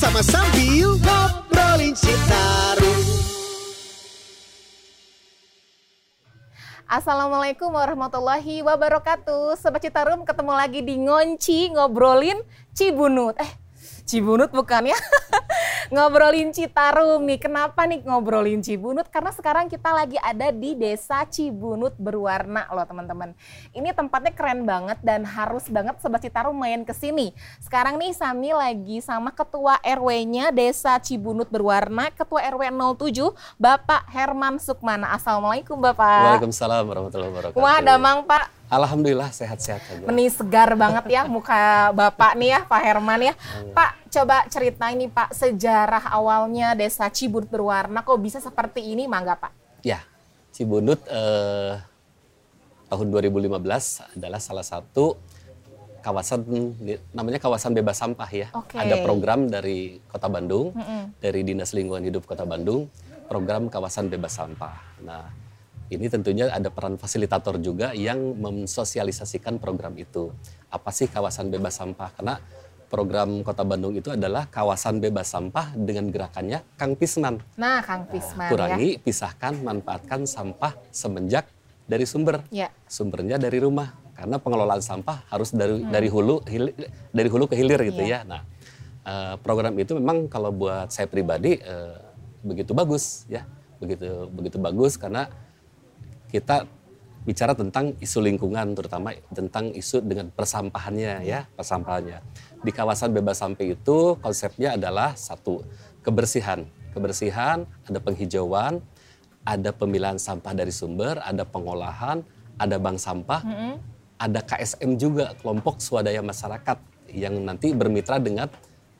bersama sambil ngobrolin Citarum. Assalamualaikum warahmatullahi wabarakatuh. Sobat Citarum ketemu lagi di Ngonci ngobrolin Cibunut. Eh, Cibunut bukan ya? ngobrolin Citarum nih. Kenapa nih ngobrolin Cibunut? Karena sekarang kita lagi ada di Desa Cibunut berwarna loh teman-teman. Ini tempatnya keren banget dan harus banget Sobat Citarum main ke sini. Sekarang nih Sami lagi sama Ketua RW-nya Desa Cibunut berwarna, Ketua RW 07, Bapak Herman Sukmana. Assalamualaikum Bapak. Waalaikumsalam warahmatullahi wabarakatuh. Wah, damang Pak. Alhamdulillah sehat-sehat aja. Meni segar banget ya muka Bapak nih ya, Pak Herman ya. Pak, coba ceritain nih Pak sejarah awalnya Desa Cibunut berwarna kok bisa seperti ini, mangga Pak? Ya, Cibunut eh, tahun 2015 adalah salah satu kawasan namanya kawasan bebas sampah ya. Oke. Ada program dari Kota Bandung, dari Dinas Lingkungan Hidup Kota Bandung, program kawasan bebas sampah. Nah, ini tentunya ada peran fasilitator juga yang mensosialisasikan program itu. Apa sih kawasan bebas sampah? Karena program Kota Bandung itu adalah kawasan bebas sampah dengan gerakannya Kang Pisman. Nah, Kang Pisman ya. Kurangi, pisahkan, manfaatkan sampah semenjak dari sumber. Ya. Sumbernya dari rumah. Karena pengelolaan sampah harus dari dari hulu hili- dari hulu ke hilir gitu Iya. ya. Nah, eh, program itu memang kalau buat saya pribadi eh, begitu bagus ya. Begitu begitu bagus karena kita bicara tentang isu lingkungan terutama tentang isu dengan persampahannya ya persampahannya. Di kawasan bebas sampah itu konsepnya adalah satu kebersihan. Kebersihan ada penghijauan ada pemilahan sampah dari sumber ada pengolahan ada bank sampah ada KSM juga kelompok swadaya masyarakat yang nanti bermitra dengan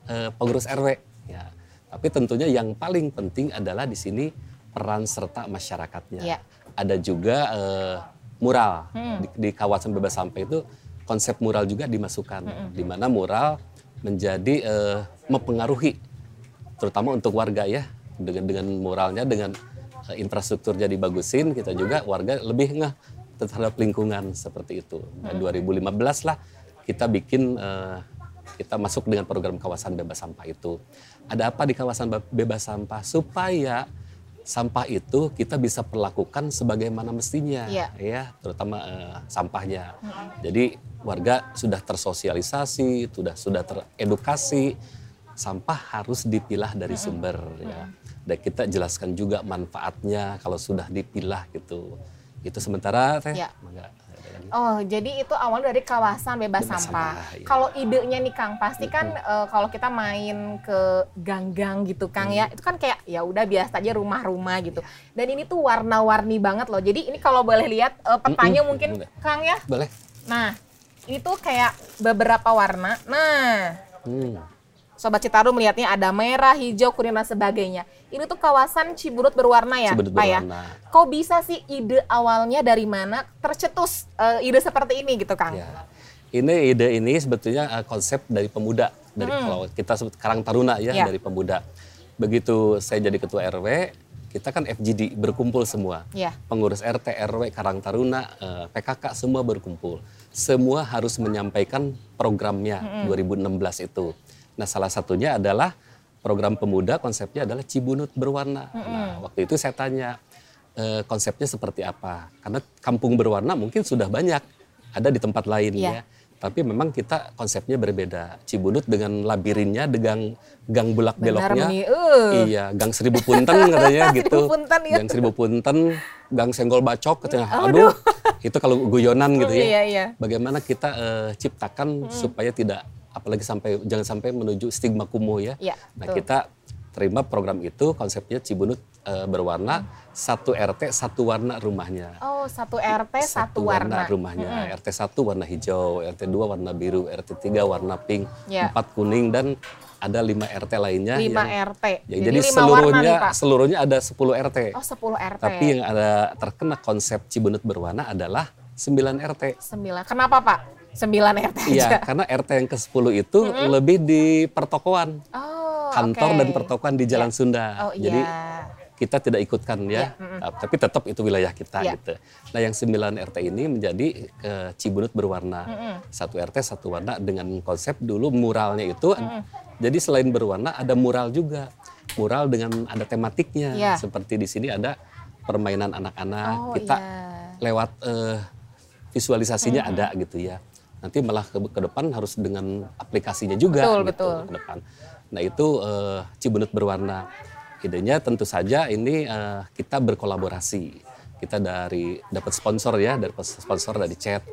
eh, pengurus RW ya tapi tentunya yang paling penting adalah di sini peran serta masyarakatnya. Ya. Ada juga eh, mural. Di, di kawasan bebas sampah itu konsep mural juga dimasukkan di mana mural menjadi eh, mempengaruhi terutama untuk warga ya dengan dengan muralnya dengan eh, infrastrukturnya dibagusin kita juga warga lebih ngeh terhadap lingkungan seperti itu. Nah, 2015 lah kita bikin eh, kita masuk dengan program kawasan bebas sampah itu. Ada apa di kawasan be- bebas sampah? Supaya sampah itu kita bisa perlakukan sebagaimana mestinya Iya. ya terutama eh, sampahnya. Jadi warga sudah tersosialisasi, sudah sudah teredukasi sampah harus dipilah dari sumber ya. Dan kita jelaskan juga manfaatnya kalau sudah dipilah gitu. Itu sementara teh. Ya. Ada lagi. Oh, jadi itu awal dari kawasan bebas, Bebas sampah. sampah, iya. Kalau idenya nih Kang, pasti kan eh, kalau kita main ke gang-gang gitu Kang ya, itu kan kayak ya udah biasa aja rumah-rumah gitu. Dan ini tuh warna-warni banget loh. Jadi ini kalau boleh lihat eh, petanya Mm-mm, mungkin. Kang ya. Boleh. Nah, ini tuh kayak beberapa warna. Nah, Hmm. Sobat Citarum melihatnya ada merah, hijau, kuning dan sebagainya. Ini tuh kawasan Cibunut berwarna ya, Cibunut Pak ya. berwarna. Kok bisa sih ide awalnya dari mana tercetus eh, ide seperti ini gitu, Kang? Ya. Ini ide ini sebetulnya eh, konsep dari pemuda dari kalau kita sebut Karang Taruna ya Ya. dari pemuda. Begitu saya jadi ketua RW, kita kan FGD berkumpul semua. Ya. Pengurus RT, RW, Karang Taruna, eh, PKK semua berkumpul. Semua harus menyampaikan programnya 2016 itu. Nah, salah satunya adalah program pemuda konsepnya adalah Cibunut berwarna. Nah, waktu itu saya tanya eh, konsepnya seperti apa? Karena kampung berwarna mungkin sudah banyak ada di tempat lain Iya. ya. Tapi memang kita konsepnya berbeda. Cibunut dengan labirinnya, dengan gang bulak beloknya. Uh. Iya, gang seribu punten katanya Seribu gitu. punten, ya. Gang seribu punten, gang senggol bacok katanya. Aduh, itu kalau guyonan gitu Oh, ya. iya, iya. Bagaimana kita eh, ciptakan supaya tidak apalagi sampai jangan sampai menuju stigma kumuh ya. Iya, nah, betul. kita terima program itu konsepnya Cibunut eh, berwarna satu RT satu warna rumahnya. Oh, satu RT satu, warna. rumahnya. RT 1 warna hijau, RT 2 warna biru, RT 3 warna pink, Ya. 4 kuning dan ada 5 RT lainnya. Lima yang- RT. Ya, Jadi jadi, lima warna seluruhnya nih, Pak. seluruhnya ada 10 RT. Oh, 10 RT. Tapi yang ada terkena konsep Cibunut berwarna adalah 9 RT. Sembilan. Kenapa, Pak? Sembilan RT aja. Iya, karena RT yang ke-10 itu lebih di pertokoan. Oh, kantor oke. dan pertokoan di Jalan Iya. Sunda. Oh, iya. Jadi kita tidak ikutkan ya, tapi tetap itu wilayah kita Ya. gitu. Nah yang 9 RT ini menjadi eh, Cibunut berwarna, satu RT satu warna dengan konsep dulu muralnya itu, jadi selain berwarna ada mural juga, mural dengan ada tematiknya, Ya. seperti di sini ada permainan anak-anak, Oh, kita iya. lewat eh, visualisasinya ada gitu ya. Nanti malah ke, ke depan harus dengan aplikasinya juga Betul, gitu betul. ke depan. Nah itu eh, Cibunut berwarna. Idenya tentu saja ini eh, kita berkolaborasi. Kita dari dapat sponsor ya, dari sponsor dari chat.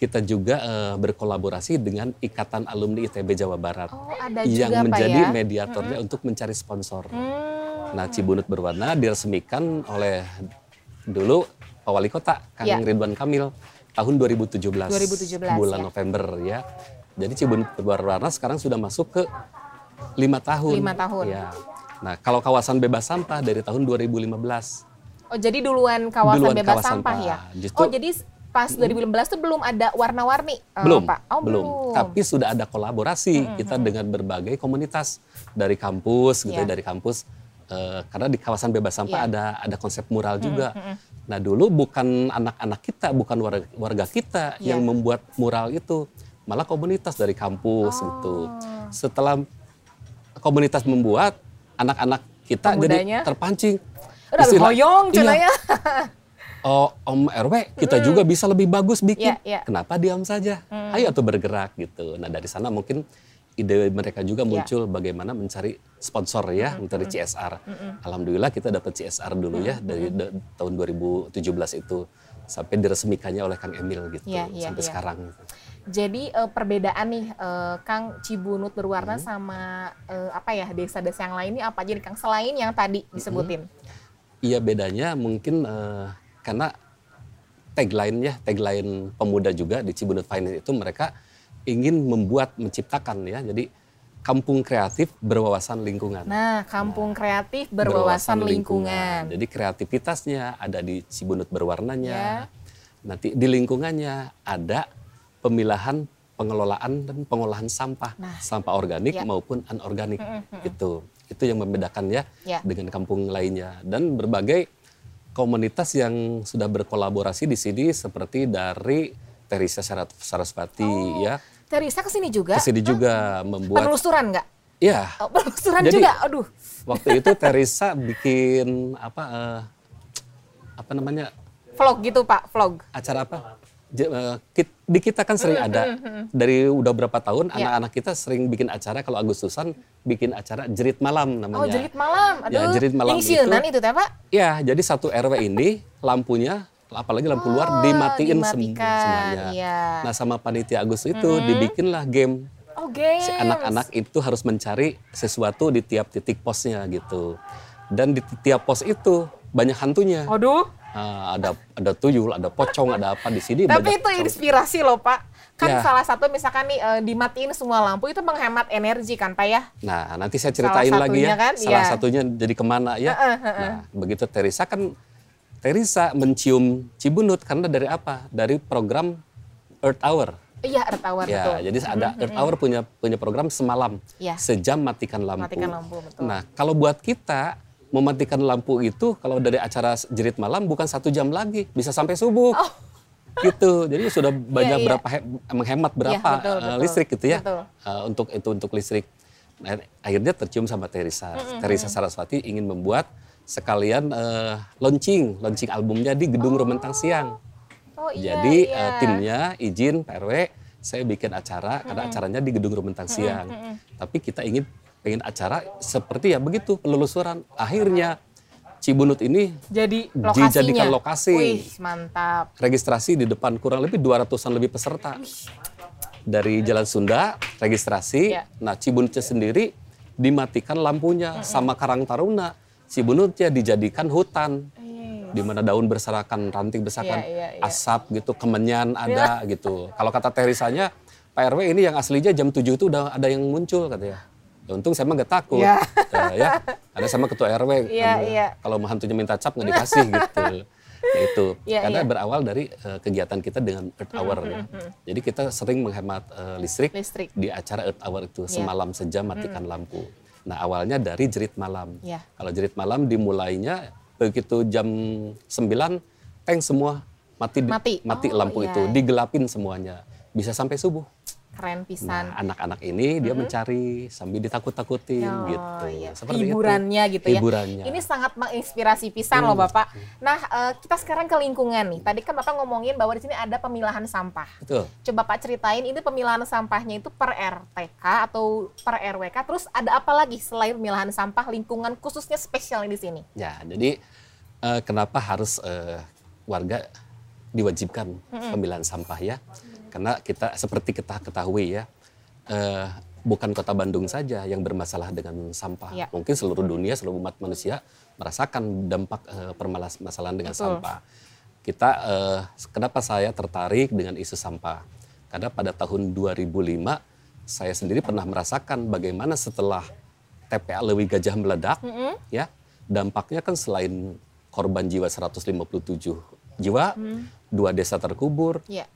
Kita juga eh, berkolaborasi dengan Ikatan Alumni ITB Jawa Barat Oh, ada yang juga, Pak, menjadi ya? mediatornya untuk mencari sponsor. Hmm. Nah, Cibunut berwarna diresmikan oleh dulu Pak Wali Kota Kang Ya. Ridwan Kamil tahun 2017, 2017, bulan ya. November ya. Jadi Cibunut berwarna sekarang sudah masuk ke lima tahun. Lima tahun. Ya. Nah, kalau kawasan bebas sampah dari tahun 2015. Oh jadi duluan kawasan Duluan bebas kawasan sampah sampah. ya? Justru- oh jadi pas 2015 tuh belum ada warna-warni eh, belum, Pak? Oh belum. Tapi sudah ada kolaborasi kita dengan berbagai komunitas dari kampus gitu Iya. ya, dari kampus eh, karena di kawasan bebas sampah Iya. ada ada konsep mural juga. Nah, dulu bukan anak-anak kita, bukan warga, warga kita Iya. yang membuat mural itu, malah komunitas dari kampus Oh. gitu. Setelah komunitas membuat, anak-anak kita Pemudanya? jadi terpancing. Udah Istilah- hoyong Iya. Oh, Om RW, kita juga bisa lebih bagus bikin. Iya, iya. Kenapa diam saja? Ayo tuh bergerak gitu. Nah dari sana mungkin ide mereka juga Iya. muncul bagaimana mencari sponsor ya, mencari CSR. Alhamdulillah kita dapat CSR dulu ya dari da- tahun 2017 itu sampai diresmikannya oleh Kang Emil gitu Iya, iya, sampai iya. sekarang. Jadi eh, perbedaan nih eh, Kang Cibunut berwarna Hmm. sama eh, apa ya desa-desa yang lain ini apa aja nih Kang selain yang tadi disebutin? Iya bedanya mungkin eh, karena tagline ya, tagline pemuda juga di Cibunut Finance itu mereka ingin membuat, menciptakan ya. Jadi kampung kreatif berwawasan lingkungan. Nah, kampung kreatif berwawasan lingkungan. Jadi kreativitasnya ada di Cibunut berwarnanya. Ya. Nanti di lingkungannya ada pemilahan, pengelolaan dan pengolahan sampah, Nah. sampah organik Ya. maupun anorganik. Itu itu yang membedakan ya, Ya. dengan kampung lainnya dan berbagai komunitas yang sudah berkolaborasi di sini seperti dari Teresa Sarasvati ya. Teresa ke sini juga? Ke sini juga membuat Penelusuran nggak? ya Oh, penelusuran Jadi- juga? Aduh. waktu itu Teresa bikin apa eh, apa namanya Vlog gitu Pak, vlog. acara apa eh, di kita kan sering ada dari udah berapa tahun Ya. anak-anak kita sering bikin acara kalau Agustusan bikin acara jerit malam namanya Oh, jerit malam. Aduh. Ya, jerit malam Yang sieunan itu teh Pak? ya jadi satu RW ini lampunya apalagi lampu luar dimatiin Oh, semuanya iya. nah sama panitia Agustus itu dibikinlah game Oh, games. si anak-anak itu harus mencari sesuatu di tiap titik posnya gitu. Dan di tiap pos itu banyak hantunya. Waduh. Ah, ada ada tuyul, ada pocong, ada apa di sini. Tapi itu inspirasi loh Pak. Kan Ya. salah satu misalkan nih eh, dimatiin semua lampu itu menghemat energi kan Pak ya? Nah, nanti saya ceritain lagi ya. kan, salah iya. satunya jadi ke mana ya. Nah, begitu Teresa kan Teresa mencium Cibunut karena dari apa? Dari program Earth Hour. Iya, Earth Hour Ya, betul. jadi ada Earth Hour punya punya program semalam. Ya. Sejam matikan lampu. Matikan lampu, betul. Nah, kalau buat kita mematikan lampu itu kalau dari acara jerit malam bukan satu jam lagi, bisa sampai subuh. Gitu. Jadi sudah banyak Oh. iya. berapa he- menghemat berapa betul, eh, betul. listrik gitu ya. Betul. eh, untuk itu untuk listrik. Nah, akhirnya tercium sama Teresa. Teresa Saraswati ingin membuat sekalian eh, launching, launching albumnya di Gedung Rumentang Siang. Oh iya, Jadi iya. eh, timnya izin Pak RW, saya bikin acara karena acaranya di Gedung Rumentang Siang. Tapi kita ingin pengen acara seperti ya begitu penelusuran. Akhirnya Cibunut ini jadi lokasinya. dijadikan lokasi. Wih, mantap. registrasi di depan kurang lebih 200-an lebih peserta. Dari Jalan Sunda registrasi. Ya. Nah, Cibunutnya sendiri dimatikan lampunya sama Karang Taruna. Cibunutnya dijadikan hutan di mana daun berserakan, ranting berserakan, Iya, iya, iya. asap gitu, kemenyan ada gitu. Kalau kata Terisanya, Pak RW ini yang aslinya jam 7 itu udah ada yang muncul katanya. Ya, untung saya mah gak takut. Iya. Ya, ya. Ada sama ketua RW. Iya, Kamu- iya. Kalau hantunya minta cap nggak dikasih gitu. Ya, itu. Iya, Karena iya. berawal dari eh, kegiatan kita dengan Earth Hour. ya. Jadi kita sering menghemat eh, listrik, Listrik. di acara Earth Hour itu Iya. semalam sejam matikan lampu. Nah awalnya dari jerit malam. Ya. Kalau jerit malam dimulainya begitu jam 9 tank semua mati Mati. mati Oh, lampu iya. itu digelapin semuanya bisa sampai subuh. Keren pisan. Nah anak-anak ini dia mencari sambil ditakut-takutin Oh, gitu. iya. Seperti itu. Hiburannya gitu ya. Hiburannya. Ini sangat menginspirasi pisan loh Bapak. Nah, eh, kita sekarang ke lingkungan nih. Tadi kan Bapak ngomongin bahwa di sini ada pemilahan sampah. Betul. Coba Pak ceritain ini pemilahan sampahnya itu per RTK atau per RWK. Terus ada apa lagi selain pemilahan sampah lingkungan khususnya spesial di sini? Ya, jadi eh, kenapa harus eh, warga diwajibkan pemilahan sampah ya? Karena kita seperti kita ketahui ya, eh, bukan kota Bandung saja yang bermasalah dengan sampah. Ya. Mungkin seluruh dunia, seluruh umat manusia merasakan dampak eh, permasalahan dengan Betul. sampah. Kita, eh, kenapa saya tertarik dengan isu sampah? Karena pada tahun 2005 saya sendiri pernah merasakan bagaimana setelah TPA Lewi Gajah meledak, ya dampaknya kan selain korban jiwa 157 jiwa, dua desa terkubur, Ya.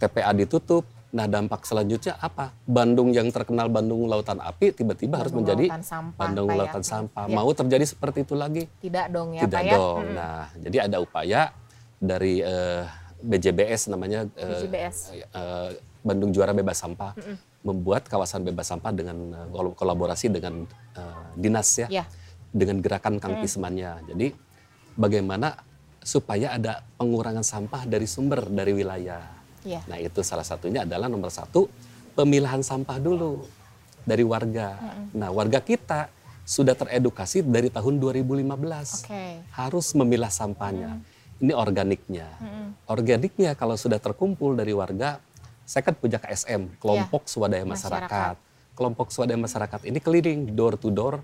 TPA ditutup. Nah dampak selanjutnya apa? Bandung yang terkenal Bandung Lautan Api tiba-tiba harus menjadi Lautan Sampah, Bandung Pak, ya. Lautan Sampah. Ya. Mau terjadi seperti itu lagi? Tidak dong ya Tidak Pak ya? dong. Mm-mm. Nah jadi ada upaya dari eh, BJBS namanya eh, BJBS. eh, Bandung Juara Bebas Sampah membuat kawasan bebas sampah dengan kol- kolaborasi dengan eh, dinas ya, Ya. dengan gerakan Kang Pismannya. Jadi bagaimana supaya ada pengurangan sampah dari sumber dari wilayah. Ya. Nah itu salah satunya adalah nomor satu pemilahan sampah dulu dari warga. Nah warga kita sudah teredukasi dari tahun 2015 Oke. harus memilah sampahnya. Ini organiknya. Organiknya kalau sudah terkumpul dari warga, saya kan punya KSM, kelompok swadaya Masyarakat. masyarakat. Kelompok swadaya masyarakat ini keliling door to door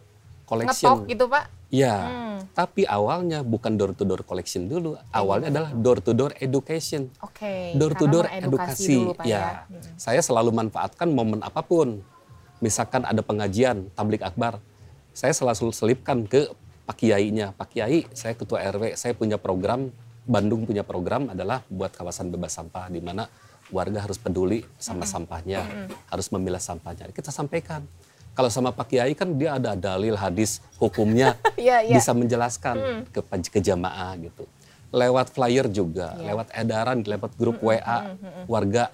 collection. Ngetok gitu Pak? Ya, Hmm. tapi awalnya bukan door to door collection dulu, awalnya adalah door to door education. Oke. Door to door edukasi. dulu, Pak, ya, saya selalu manfaatkan momen apa pun. Misalkan ada pengajian, tablik akbar, saya selalu selipkan ke Pak Kiainya. Pak Kiai, saya ketua RW, saya punya program, Bandung punya program adalah buat kawasan bebas sampah di mana warga harus peduli sama sampahnya, harus memilah sampahnya. Kita sampaikan. Kalau sama Pak Kiai kan dia ada dalil hadis hukumnya Iya, iya. bisa menjelaskan ke ke jamaah gitu. Lewat flyer juga, Iya. lewat edaran, lewat grup WA warga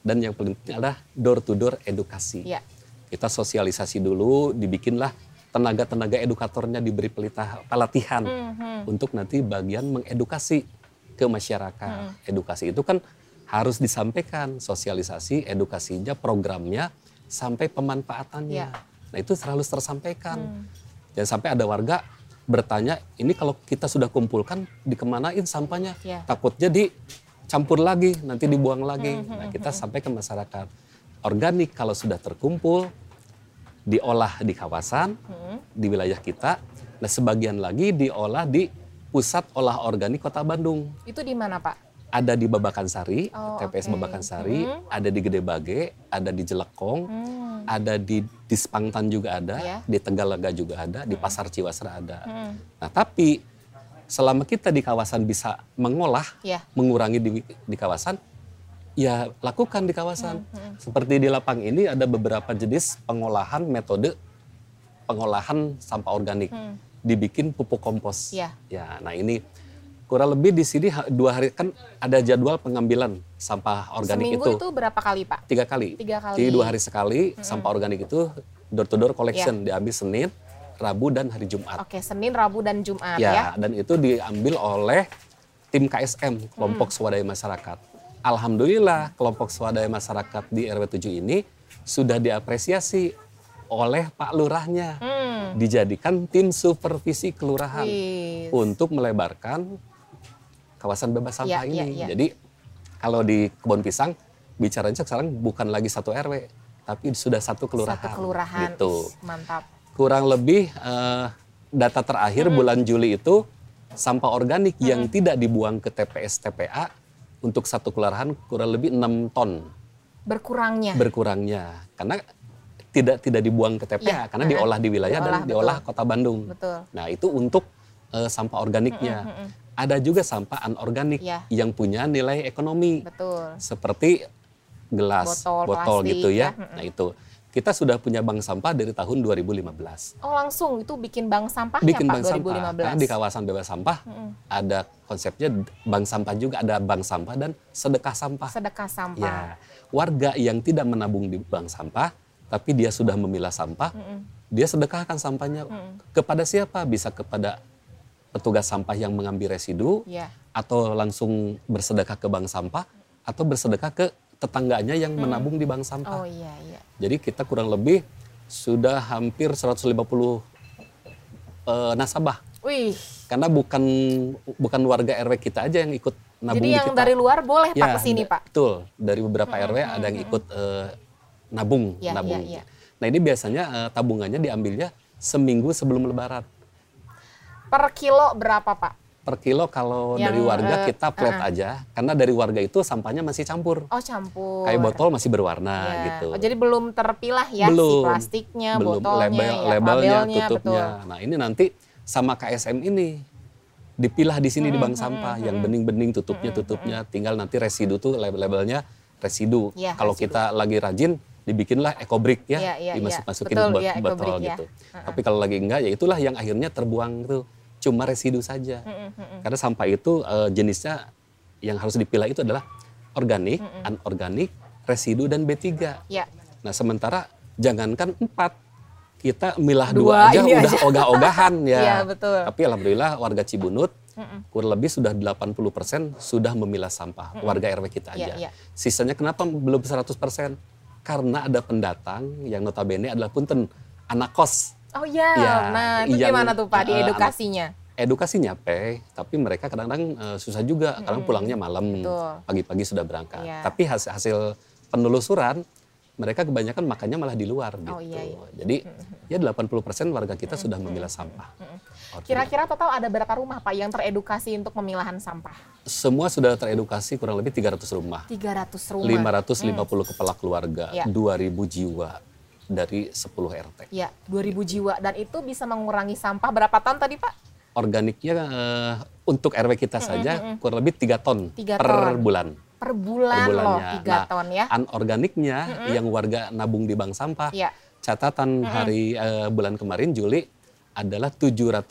dan yang paling penting adalah door to door edukasi. Iya. Kita sosialisasi dulu, dibikinlah tenaga-tenaga edukatornya diberi pelita- pelatihan untuk nanti bagian mengedukasi ke masyarakat. Edukasi itu kan harus disampaikan sosialisasi, edukasinya, programnya sampai pemanfaatannya. Iya. Nah itu selalu tersampaikan. Jangan sampai ada warga bertanya, ini kalau kita sudah kumpulkan dikemanain sampahnya? Iya. Takutnya dicampur lagi, nanti dibuang lagi. Nah kita sampaikan masyarakat. Organik kalau sudah terkumpul, diolah di kawasan, di wilayah kita. Nah sebagian lagi diolah di pusat olah organik kota Bandung. Itu di mana Pak? Ada di Babakan Sari, Oh, TPS oke. Babakan Sari, ada di Gede Bage, ada di Jelekong, ada di Dispangtan juga ada, Ya. di Tegalaga juga ada, di Pasar Ciwasra ada. Nah tapi selama kita di kawasan bisa mengolah, Ya. mengurangi di, di kawasan, ya lakukan di kawasan. Seperti di lapang ini ada beberapa jenis pengolahan metode pengolahan sampah organik, dibikin pupuk kompos. Ya. Ya, nah ini kurang lebih di sini dua hari kan ada jadwal pengambilan sampah organik Seminggu itu. itu berapa kali Pak? tiga kali. Tiga kali. Jadi dua hari sekali sampah organik itu door to door collection diambil Senin, Rabu dan hari Jumat. Oke, Senin, Rabu, dan Jumat Ya, ya. dan itu diambil oleh tim KSM, kelompok swadaya masyarakat. Alhamdulillah, kelompok swadaya masyarakat di RW 7 ini sudah diapresiasi oleh Pak Lurahnya. Hmm. Dijadikan tim supervisi kelurahan untuk melebarkan kawasan bebas sampah Ya, ya, ini. ya. Jadi kalau di kebun pisang bicaranya sekarang bukan lagi satu RW, tapi sudah satu kelurahan. Satu kelurahan. Gitu Mantap. kurang lebih eh, data terakhir bulan Juli itu sampah organik yang tidak dibuang ke TPS TPA untuk satu kelurahan kurang lebih 6 ton Berkurangnya. berkurangnya karena tidak tidak dibuang ke TPA Iya, karena nah, diolah di wilayah diolah, dan betul. diolah kota Bandung. Betul. Nah, itu untuk eh, sampah organiknya. Ada juga sampah anorganik Iya. yang punya nilai ekonomi Betul. seperti gelas, Botol, botol, plastik, gitu ya. ya. Nah itu kita sudah punya bank sampah dari tahun 2015. Oh langsung itu bikin bank sampahnya Bikin Pak bank sampah. 2015. Karena di kawasan bebas sampah ada konsepnya bank sampah juga ada bank sampah dan sedekah sampah. Sedekah sampah. Ya, warga yang tidak menabung di bank sampah, tapi dia sudah memilah sampah, dia sedekahkan sampahnya kepada siapa? Bisa kepada petugas sampah yang mengambil residu, Ya. atau langsung bersedekah ke bank sampah, atau bersedekah ke tetangganya yang menabung di bank sampah. Oh iya iya. Jadi kita kurang lebih sudah hampir 150 eh, nasabah. Wih. Karena bukan bukan warga RW kita aja yang ikut nabung Jadi di yang kita. dari luar boleh Pak Ya, ke sini da- Pak. Betul. Dari beberapa RW ada yang ikut eh, nabung, Ya, nabung. ya, ya. Nah, ini biasanya eh, tabungannya diambilnya seminggu sebelum lebaran. Per kilo berapa Pak? Per kilo kalau Yang, dari warga eh, kita flat uh-uh. aja karena dari warga itu sampahnya masih campur. Oh campur. Kayak botol masih berwarna Ya. gitu. Oh, jadi belum terpilah ya si belum plastiknya, belum botolnya, label ya, labelnya labelnya, tutupnya nah ini nanti sama KSM ini dipilah di sini di bank sampah yang bening-bening tutupnya tutupnya tinggal nanti residu tuh label-labelnya residu Ya, kalau residu. kita lagi rajin dibikinlah ekobrik ya, Ya, ya, dimasuk-masukin ya. Betul, buat ya, botol ya. gitu tapi kalau lagi enggak ya itulah yang akhirnya terbuang tuh cuma residu saja karena sampah itu eh, jenisnya yang harus dipilah itu adalah organik anorganik residu dan B3 Ya. Nah sementara jangankan empat, kita milah Dua dua, aja udah aja. ogah-ogahan ya. Iya, betul. Tapi alhamdulillah warga Cibunut kurang lebih sudah 80% sudah memilah sampah warga RW kita Iya, aja. iya. Sisanya kenapa belum 100%? Karena ada pendatang yang notabene adalah punten anak kos. Oh iya, Ya, nah itu yang, gimana tuh Pak di eh, edukasinya? Edukasinya pe, tapi mereka kadang-kadang eh, susah juga, kadang pulangnya malam, pagi-pagi sudah berangkat. Iya. Tapi hasil, hasil penelusuran, mereka kebanyakan makannya malah di luar gitu. Oh, iya, iya. Jadi ya 80% warga kita sudah memilah sampah. Kira-kira total ada berapa rumah Pak yang teredukasi untuk pemilahan sampah? Semua sudah teredukasi kurang lebih 300 rumah. 300 rumah. 550 kepala keluarga, Iya. 2000 jiwa dari 10 RT. Ya, 2000 jiwa dan itu bisa mengurangi sampah berapa ton tadi Pak? Organiknya eh, untuk RW kita saja kurang lebih 3 ton Tiga per ton. bulan. Per bulan per loh, bulannya. 3 ton ya. Anorganiknya yang warga nabung di bank sampah. Iya. Catatan hari eh, bulan kemarin Juli adalah 778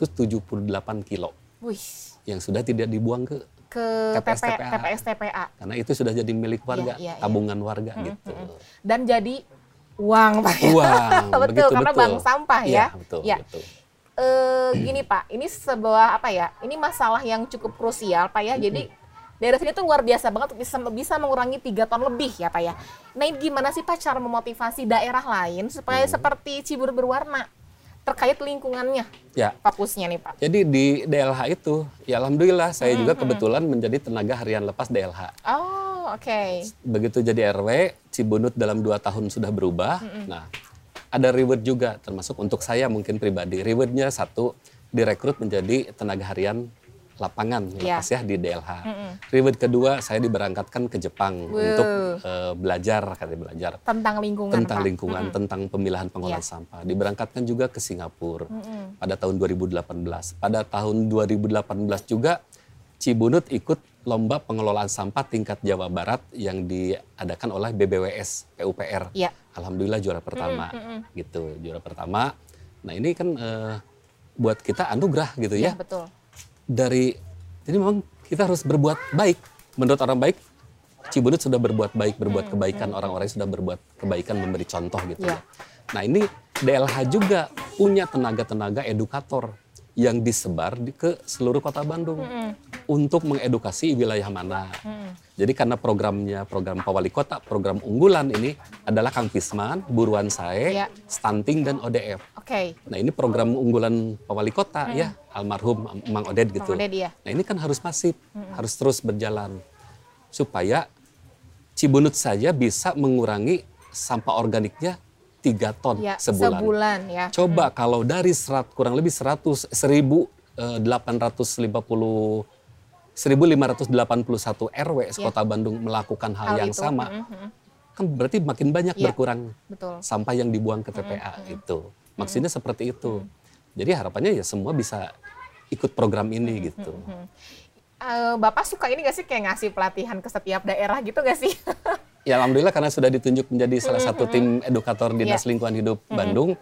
kilo Wih, yang sudah tidak dibuang ke ke TPS TP, TPA. TPS TPA karena itu sudah jadi milik warga, Iya, iya, iya. tabungan warga gitu. dan jadi uang Pak. ya? Uang, betul, begitu karena betul. bank sampah ya. Iya, betul, Ya. betul. Eh, gini Pak, ini sebuah apa ya? Ini masalah yang cukup krusial Pak ya. Jadi daerah sini tuh luar biasa banget bisa bisa mengurangi tiga ton lebih ya Pak ya. Nah ini gimana sih Pak cara memotivasi daerah lain supaya seperti Cibur berwarna terkait lingkungannya Ya, fokusnya nih Pak. jadi di DLH itu, ya alhamdulillah saya juga kebetulan menjadi tenaga harian lepas DLH. Oh oke. begitu jadi RW, Cibunut dalam dua tahun sudah berubah. Nah, ada reward juga, termasuk untuk saya mungkin pribadi. Rewardnya satu, direkrut menjadi tenaga harian lapangan Iya. lepas ya di DLH. Reward kedua, saya diberangkatkan ke Jepang Wow. untuk eh, belajar, katanya belajar Tentang lingkungan tentang Pak. lingkungan, tentang pemilahan pengolahan Iya. sampah. Diberangkatkan juga ke Singapura pada tahun 2018. Pada tahun 2018 juga Cibunut ikut lomba pengelolaan sampah tingkat Jawa Barat yang diadakan oleh BBWS PUPR. Iya. Alhamdulillah juara pertama, gitu, juara pertama. Nah ini kan eh, buat kita anugerah gitu Iya ya betul. Dari jadi memang kita harus berbuat baik. Menurut orang baik Cibunut sudah berbuat baik berbuat kebaikan. orang-orang sudah berbuat kebaikan memberi contoh gitu ya. nah ini DLH juga punya tenaga-tenaga edukator yang disebar di, ke seluruh kota Bandung untuk mengedukasi wilayah mana. Jadi karena programnya program Pak Wali Kota, program unggulan ini adalah Kang Pisman, Buruan Sae, Iya. Stunting dan ODF. Oke. Nah ini program unggulan Pak Wali Kota ya, almarhum Mang Oded gitu. Oded, iya. Nah ini kan harus masif, harus terus berjalan supaya Cibunut saja bisa mengurangi sampah organiknya 3 ton Ya, sebulan. sebulan ya. Coba kalau dari serat, kurang lebih 100 1850 1581 RW Kota Bandung melakukan hal, Ya. Hal yang itu, sama, kan berarti makin banyak Iya. berkurang Betul. sampah yang dibuang ke TPA itu. Maksudnya seperti itu. Jadi harapannya ya semua bisa ikut program ini gitu. Eh, Bapak suka ini gak sih kayak ngasih pelatihan ke setiap daerah gitu gak sih? Ya alhamdulillah karena sudah ditunjuk menjadi salah satu tim edukator Dinas Iya. Lingkungan Hidup Bandung.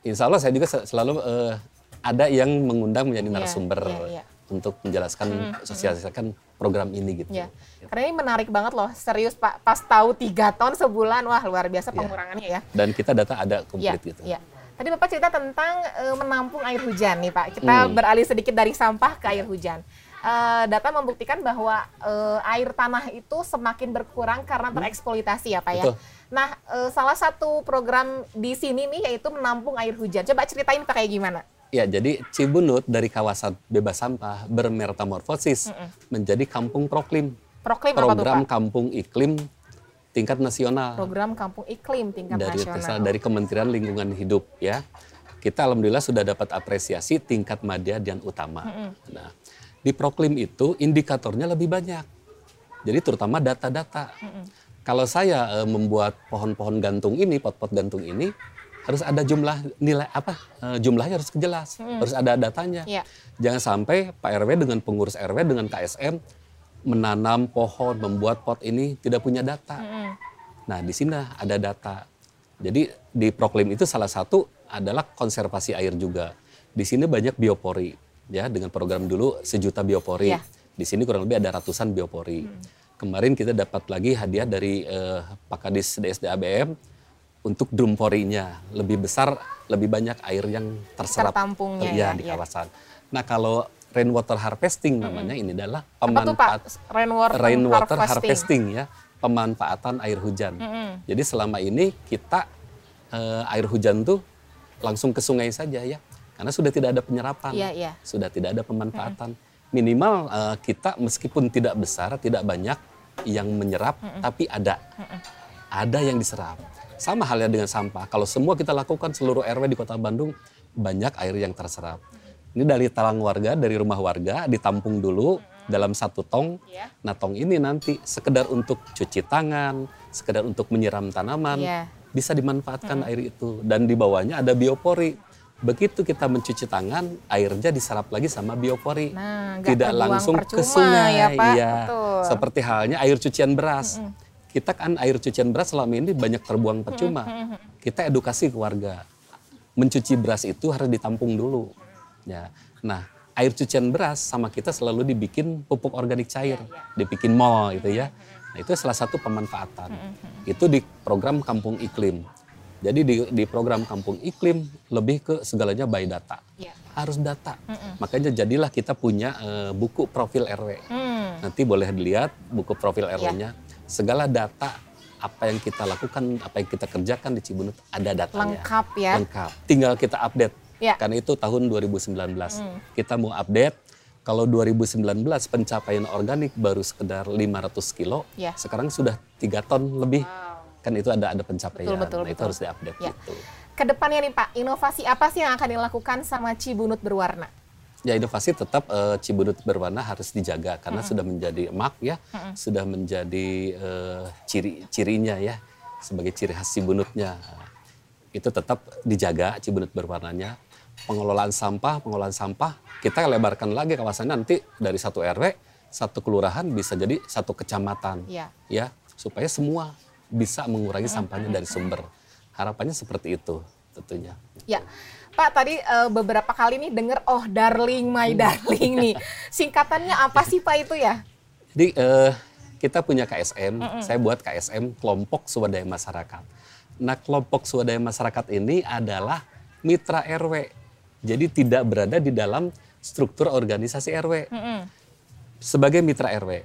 Insya Allah saya juga se- selalu eh, ada yang mengundang menjadi Iya, narasumber iya, iya. untuk menjelaskan, sosialisasikan program ini gitu. Ya, karena ini menarik banget loh, serius Pak. Pas tahu tiga ton sebulan, wah luar biasa Iya. pengurangannya ya. Dan kita data ada Iya, komplit gitu. iya. Tadi Bapak cerita tentang eh, menampung air hujan nih Pak. Kita Hmm. beralih sedikit dari sampah ke air hujan. Eh, data membuktikan bahwa eh, air tanah itu semakin berkurang karena tereksploitasi ya Pak ya. Hmm. Betul. Nah, eh, salah satu program di sini nih yaitu menampung air hujan. Coba ceritain Pak kayak gimana? Ya, jadi Cibunut dari kawasan bebas sampah bermetamorfosis menjadi kampung proklim. Proklim apa tuh Program Pak? kampung iklim tingkat nasional. Program kampung iklim tingkat dari nasional. dari Kementerian Lingkungan Hidup ya. Kita alhamdulillah sudah dapat apresiasi tingkat madya dan utama. Nah, di Proklim itu indikatornya lebih banyak. Jadi terutama data-data. Kalau saya eh, membuat pohon-pohon gantung ini, pot-pot gantung ini harus ada jumlah nilai apa? eh, jumlahnya harus jelas, harus ada datanya. Iya. Jangan sampai Pak RW dengan pengurus RW dengan KSM menanam pohon, membuat pot ini tidak punya data. Nah, di sini ada data. Jadi di Proklim itu salah satu adalah konservasi air juga. Di sini banyak biopori, ya dengan program dulu sejuta biopori. Iya. Di sini kurang lebih ada ratusan biopori. Kemarin kita dapat lagi hadiah dari eh, Pak Kadis DSD ABM untuk drum porinya lebih besar, lebih banyak air yang terserap Tertampungnya Iya, ya, di iya. kawasan. Nah, kalau rainwater harvesting namanya ini adalah Apa tuh Pak? pemanfaat Rainwater, rainwater harvesting. harvesting ya, pemanfaatan air hujan. Jadi selama ini kita eh, air hujan tuh langsung ke sungai saja ya, karena sudah tidak ada penyerapan, Iya, iya. sudah tidak ada pemanfaatan. Minimal eh, kita meskipun tidak besar, tidak banyak yang menyerap, tapi ada, ada yang diserap. Sama halnya dengan sampah. Kalau semua kita lakukan seluruh RW di Kota Bandung banyak air yang terserap. Ini dari talang warga, dari rumah warga ditampung dulu dalam satu tong. Iya. Nah tong ini nanti sekedar untuk cuci tangan, sekedar untuk menyiram tanaman, Iya. bisa dimanfaatkan air itu. Dan di bawahnya ada biopori. Begitu kita mencuci tangan, airnya diserap lagi sama biopori. Nah, Tidak langsung ke sungai. ya, Pak. Iya. Betul. Seperti halnya air cucian beras. Kita kan air cucian beras selama ini banyak terbuang percuma. Kita edukasi ke warga. Mencuci beras itu harus ditampung dulu. Ya. Nah, air cucian beras sama kita selalu dibikin pupuk organik cair, dibikin mol gitu ya. Nah, itu salah satu pemanfaatan. Itu di program Kampung Iklim. Jadi di, di program Kampung Iklim lebih ke segalanya by data. Iya. Harus data. Makanya jadilah kita punya eh, buku profil RW. Hmm. Nanti boleh dilihat buku profil Iya. RW-nya. Segala data apa yang kita lakukan, apa yang kita kerjakan di Cibunut ada datanya. Lengkap ya. Lengkap. Tinggal kita update. Ya. Karena itu tahun 2019. Kita mau update. Kalau 2019 pencapaian organik baru sekedar 500 kilo, Ya. sekarang sudah 3 ton lebih. Kan itu ada ada pencapaian. Betul, betul, nah, itu betul. harus diupdate Ya. gitu. Ke depannya nih Pak, inovasi apa sih yang akan dilakukan sama Cibunut berwarna? Ya inovasi tetap eh, Cibunut berwarna harus dijaga karena sudah menjadi emak ya, sudah menjadi eh, ciri cirinya ya sebagai ciri khas Cibunutnya. Itu tetap dijaga Cibunut berwarnanya. Pengelolaan sampah, pengelolaan sampah kita lebarkan lagi kawasannya nanti dari satu RW, satu kelurahan bisa jadi satu kecamatan. Iya. Ya, supaya semua bisa mengurangi sampahnya dari sumber. Harapannya seperti itu tentunya. Ya, Pak tadi eh, beberapa kali nih denger oh darling my darling nih. Singkatannya apa sih Pak itu ya? Jadi eh, kita punya KSM, saya buat KSM kelompok swadaya masyarakat. Nah kelompok swadaya masyarakat ini adalah mitra RW, jadi tidak berada di dalam struktur organisasi RW. Sebagai mitra RW,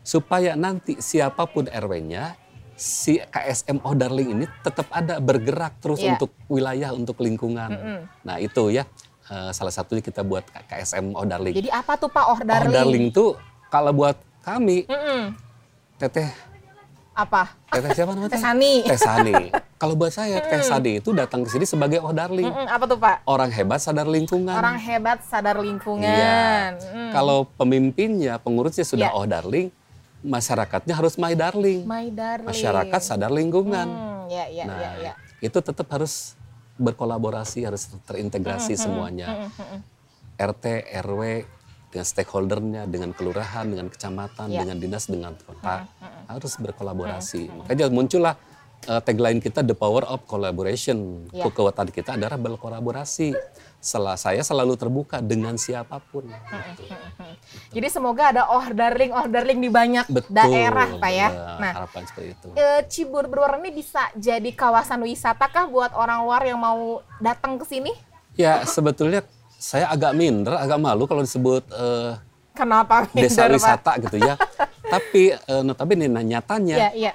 supaya nanti siapa pun RW-nya, si KSM Oh Darling ini tetap ada bergerak terus Iya. untuk wilayah, untuk lingkungan. Nah itu ya eh, salah satunya kita buat KSM Oh Darling. Jadi apa tuh Pak oh darling? Oh darling tuh kalau buat kami Mm-mm. teteh Apa? teteh siapa namanya? Teh Sani. Teh Sani. kalau buat saya Teh Sani itu datang ke sini sebagai oh darling. Mm-mm, apa tuh Pak? Orang hebat sadar lingkungan. Orang hebat sadar lingkungan. Iya. Mm. Kalau pemimpinnya, pengurusnya sudah Iya. oh darling, masyarakatnya harus my darling. My darling. Masyarakat sadar lingkungan. Hmm, ya, ya, nah, ya, ya. itu tetap harus berkolaborasi, harus terintegrasi semuanya. RT, RW, dengan stakeholdernya, dengan kelurahan, dengan kecamatan, Ya. dengan dinas, dengan kota harus berkolaborasi. Makanya muncullah uh, tagline kita the power of collaboration. Ya. Kekuatan kita adalah berkolaborasi. Setelah saya selalu terbuka dengan siapa pun. Jadi semoga ada orderling orderling di banyak Betul. daerah, Pak ya. Nah, harapan seperti itu. eh, Cibur Berwarna ini bisa jadi kawasan wisata kah buat orang luar yang mau datang ke sini? Ya sebetulnya saya agak minder, agak malu kalau disebut eh, Kenapa? desa minder, Pak? wisata gitu ya. Tapi eh, notabene nah, nyatanya Iya, iya.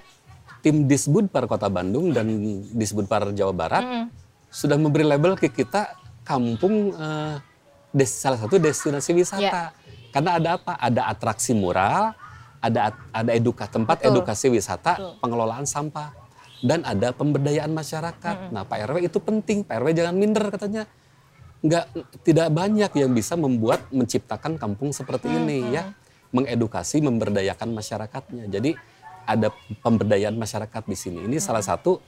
Tim Disbudpar Kota Bandung dan Disbudpar Jawa Barat sudah memberi label ke kita kampung eh, des- salah satu destinasi wisata. Ya. Karena ada apa? Ada atraksi mural, ada ada eduka tempat Betul. edukasi wisata, Betul. pengelolaan sampah dan ada pemberdayaan masyarakat. Nah, Pak RW itu penting. Pak RW jangan minder katanya. Nggak tidak banyak yang bisa membuat menciptakan kampung seperti ini ya. Mengedukasi, memberdayakan masyarakatnya. Jadi ada pemberdayaan masyarakat di sini. Ini salah satu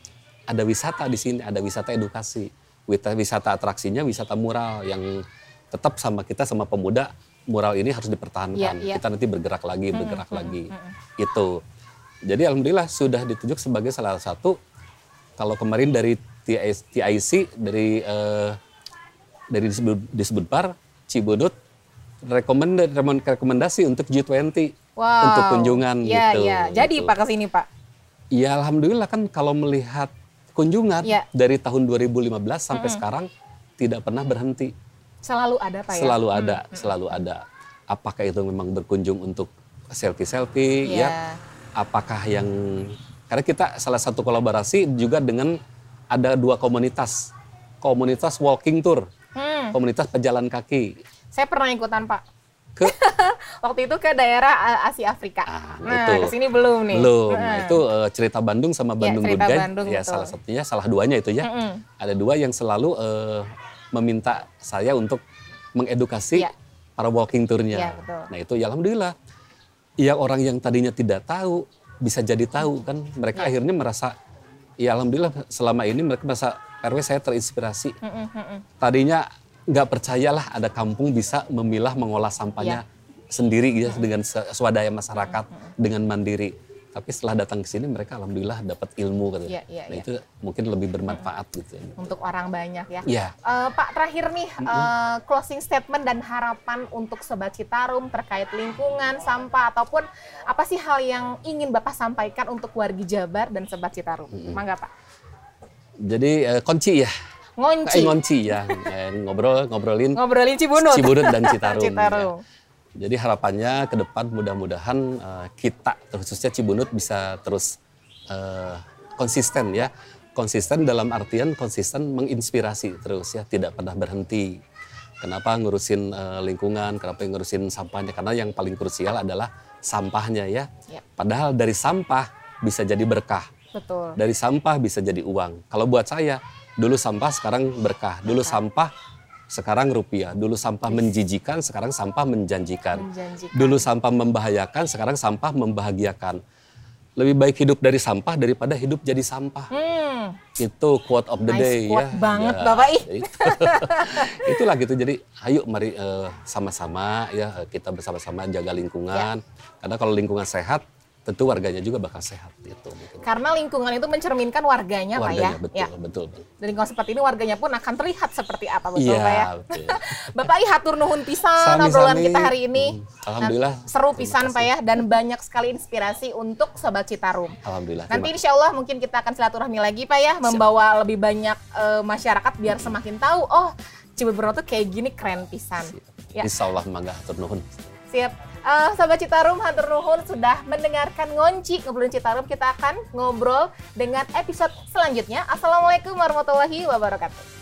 ada wisata di sini, ada wisata edukasi. Wisata, wisata atraksinya wisata mural yang tetap sama kita sama pemuda mural ini harus dipertahankan. Iya, iya. Kita nanti bergerak lagi, bergerak lagi. Itu. Jadi alhamdulillah sudah ditunjuk sebagai salah satu kalau kemarin dari TIC, dari eh, dari disebut, disebutpar Cibunut rekomendasi rekomendasi untuk G20 Wow. untuk kunjungan Iya, gitu. iya. Jadi gitu. Pak ke sini, Pak. Ya alhamdulillah kan kalau melihat kunjungan Iya. dari tahun 2015 sampai sekarang tidak pernah berhenti. Selalu ada, Pak ya? Selalu ada, selalu ada. Apakah itu memang berkunjung untuk selfie-selfie Iya. ya? Apakah yang karena kita salah satu kolaborasi juga dengan ada dua komunitas. Komunitas walking tour, Hmm, komunitas pejalan kaki saya pernah ikutan, Pak. Ke Waktu itu ke daerah uh, Asia Afrika. Ah, nah, itu. ke sini belum nih. Belum. Nah. Itu eh, cerita Bandung sama Ya, Bandung Good Guide. Bandung, ya betul. salah satunya, salah duanya itu ya. Mm-mm. Ada dua yang selalu eh, meminta saya untuk mengedukasi Ya. para walking tournya. Ya, betul. Nah itu ya alhamdulillah. Yang orang yang tadinya tidak tahu bisa jadi tahu kan. Mereka Ya. akhirnya merasa, ya alhamdulillah selama ini mereka merasa RW saya terinspirasi. Mm-mm, mm-mm. Tadinya nggak percayalah ada kampung bisa memilah mengolah sampahnya sendiri gitu, dengan se- swadaya masyarakat dengan mandiri. Tapi setelah datang ke sini mereka alhamdulillah dapat ilmu gitu. Iya, iya, nah iya. itu mungkin lebih bermanfaat gitu. Untuk orang banyak ya. Iya. Eh, Pak terakhir nih eh, closing statement dan harapan untuk Sobat Citarum terkait lingkungan, sampah ataupun apa sih hal yang ingin Bapak sampaikan untuk warga Jabar dan Sobat Citarum? Mangga Pak. Jadi eh, kunci ya. Ngonci. Eh, ngonci ya. Eh, ngobrol ngobrolin Ngobrolin Cibunut. Cibunut dan Citarum. Citarum. ya. Jadi harapannya ke depan mudah-mudahan eh, kita khususnya Cibunut bisa terus eh, konsisten ya. Konsisten dalam artian konsisten menginspirasi terus ya, tidak pernah berhenti. Kenapa ngurusin eh, lingkungan, kenapa ngurusin sampahnya? Karena yang paling krusial adalah sampahnya ya. Ya. Padahal dari sampah bisa jadi berkah. Betul. Dari sampah bisa jadi uang. Kalau buat saya, dulu sampah sekarang berkah. Dulu sampah sekarang rupiah. Dulu sampah menjijikan, sekarang sampah menjanjikan. Menjanjikan. Dulu sampah membahayakan, sekarang sampah membahagiakan. Lebih baik hidup dari sampah daripada hidup jadi sampah. Hmm. Itu quote of the Nice day quote ya. banget, Ya, Bapak, ih. itu. Itulah gitu. Jadi ayo mari eh, sama-sama ya eh, kita bersama-sama jaga lingkungan. Karena kalau lingkungan sehat, tentu warganya juga bakal sehat gitu. Karena lingkungan itu mencerminkan warganya, Pak ya. warganya betul, ya. betul, betul. Dan lingkungan seperti ini warganya pun akan terlihat seperti apa betul Iya, Pak ya. betul. Bapak i hatur nuhun pisan obrolan kita hari ini. Hmm, alhamdulillah. Nah, seru pisan. Pak ya dan banyak sekali inspirasi untuk sobat Citarum. Alhamdulillah. Nanti insya Allah mungkin kita akan silaturahmi lagi Pak ya, membawa lebih banyak eh, masyarakat biar semakin tahu oh Cibubur tuh kayak gini keren pisan. Ya. Insya Allah mangga hatur nuhun. Siap. Eh, Sobat Citarum, Hatur Nuhun sudah mendengarkan ngonci ngobrolin Citarum. Kita akan ngobrol dengan episode selanjutnya. Assalamualaikum warahmatullahi wabarakatuh.